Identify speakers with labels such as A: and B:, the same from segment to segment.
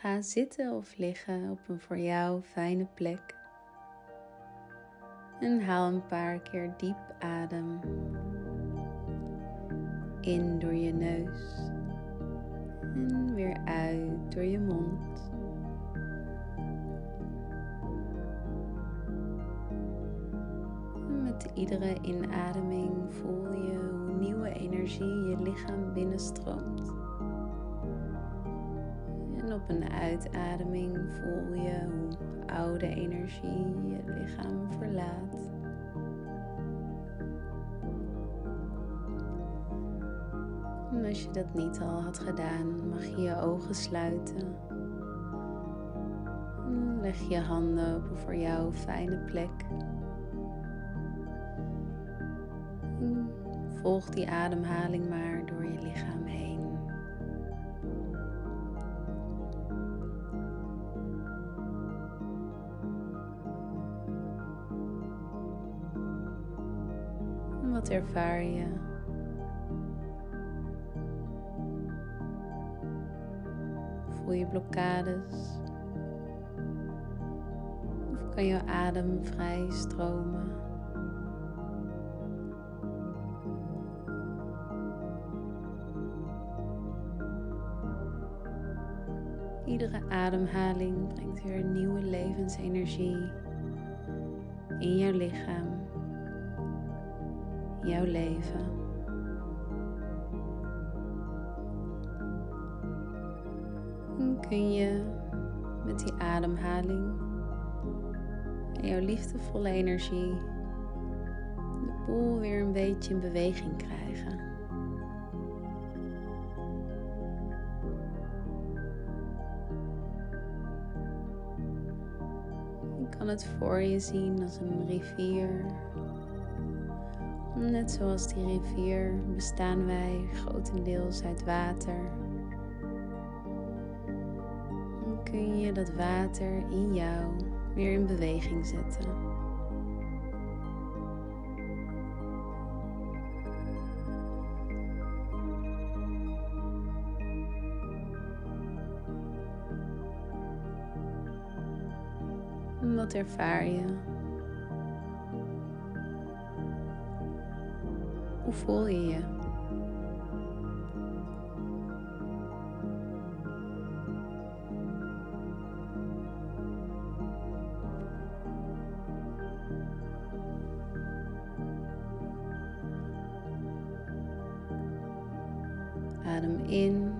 A: Ga zitten of liggen op een voor jou fijne plek. En haal een paar keer diep adem. In door je neus en weer uit door je mond. Met iedere inademing voel je hoe nieuwe energie je lichaam binnenstroomt. Op een uitademing voel je hoe oude energie je lichaam verlaat. En als je dat niet al had gedaan, mag je je ogen sluiten. En leg je handen op een voor jou fijne plek. Volg die ademhaling maar door je lichaam heen. Wat ervaar je? Voel je blokkades? Of kan je adem vrij stromen? Iedere ademhaling brengt weer nieuwe levensenergie in jouw lichaam, jouw leven. En kun je met die ademhaling en jouw liefdevolle energie de boel weer een beetje in beweging krijgen. Je kan het voor je zien als een rivier. Net zoals die rivier bestaan wij grotendeels uit water. Kun je dat water in jou weer in beweging zetten. Wat ervaar je? Voel je je? Adem in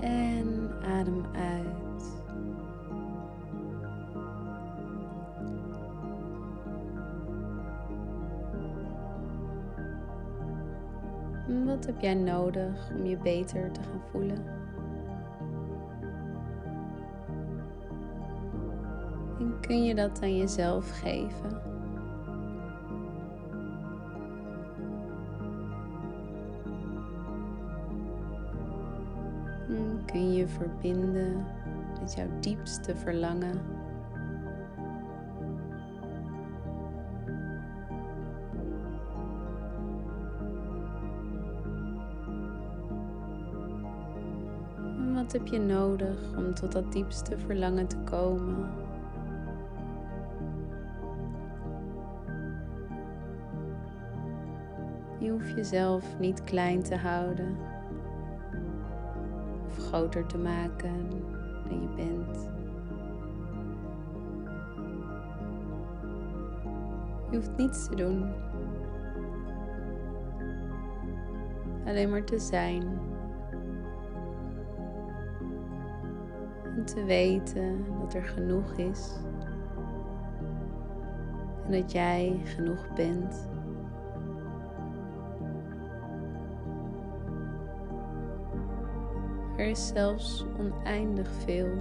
A: en adem uit. Heb jij nodig om je beter te gaan voelen? En kun je dat aan jezelf geven? En kun je verbinden met jouw diepste verlangen? Wat heb je nodig om tot dat diepste verlangen te komen? Je hoeft jezelf niet klein te houden of groter te maken dan je bent. Je hoeft niets te doen. Alleen maar te zijn. Te weten dat er genoeg is. En dat jij genoeg bent. Er is zelfs oneindig veel.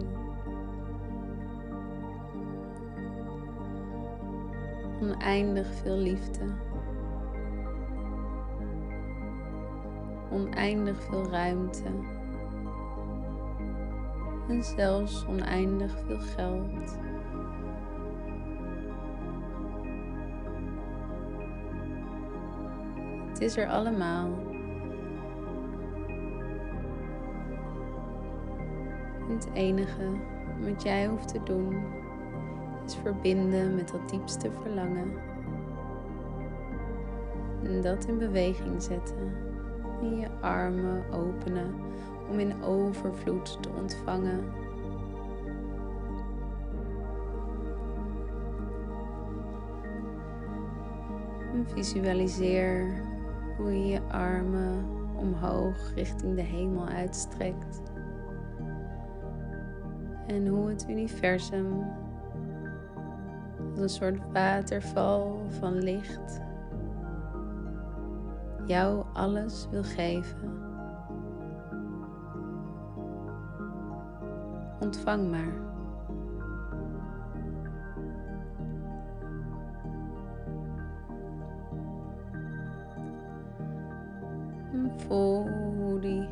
A: Oneindig veel liefde. Oneindig veel ruimte. En zelfs oneindig veel geld. Het is er allemaal. Het enige wat jij hoeft te doen is verbinden met dat diepste verlangen. En dat in beweging zetten. En je armen openen om in overvloed te ontvangen. En visualiseer hoe je je armen omhoog richting de hemel uitstrekt. En hoe het universum als een soort waterval van licht jou alles wil geven. Ontvang maar. Voel hoe die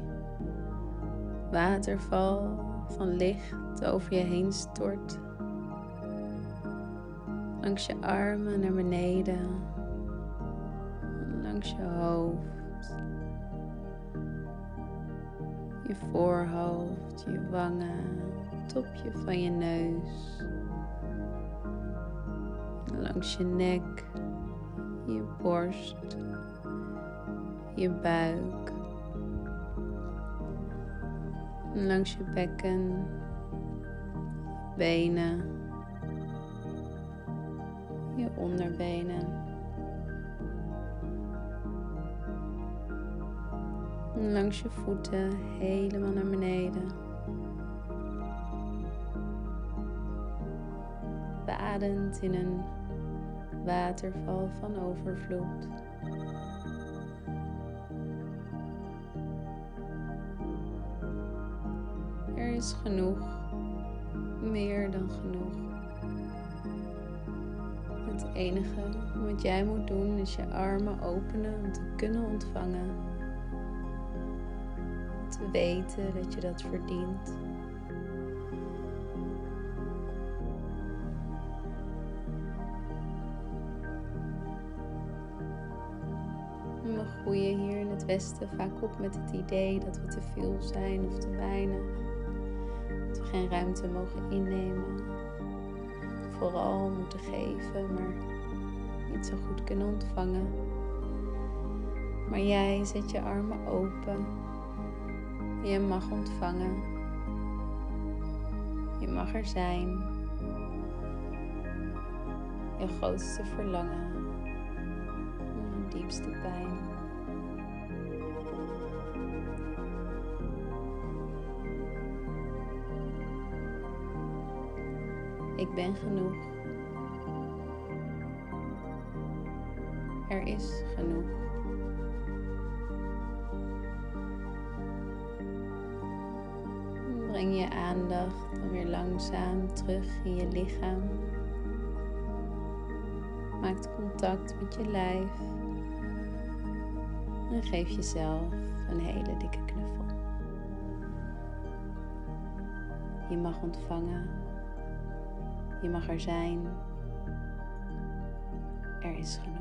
A: waterval van licht over je heen stort. Langs je armen naar beneden. Langs je hoofd. Je voorhoofd, je wangen, topje van je neus. Langs je nek, je borst, je buik. Langs je bekken, benen, je onderbenen. Langs je voeten helemaal naar beneden. Badend in een waterval van overvloed. Er is genoeg, meer dan genoeg. Het enige wat jij moet doen is je armen openen om te kunnen ontvangen. Te weten dat je dat verdient. Groeien hier in het Westen vaak op met het idee dat we te veel zijn of te weinig. Dat we geen ruimte mogen innemen. Vooral moeten geven, maar niet zo goed kunnen ontvangen. Maar jij zet je armen open. Je mag ontvangen. Je mag er zijn. Je grootste verlangen. Je diepste pijn. Ik ben genoeg. Er is genoeg. Breng je aandacht dan weer langzaam terug in je lichaam. Maak contact met je lijf. En geef jezelf een hele dikke knuffel. Je mag ontvangen. Je mag er zijn. Er is genoeg.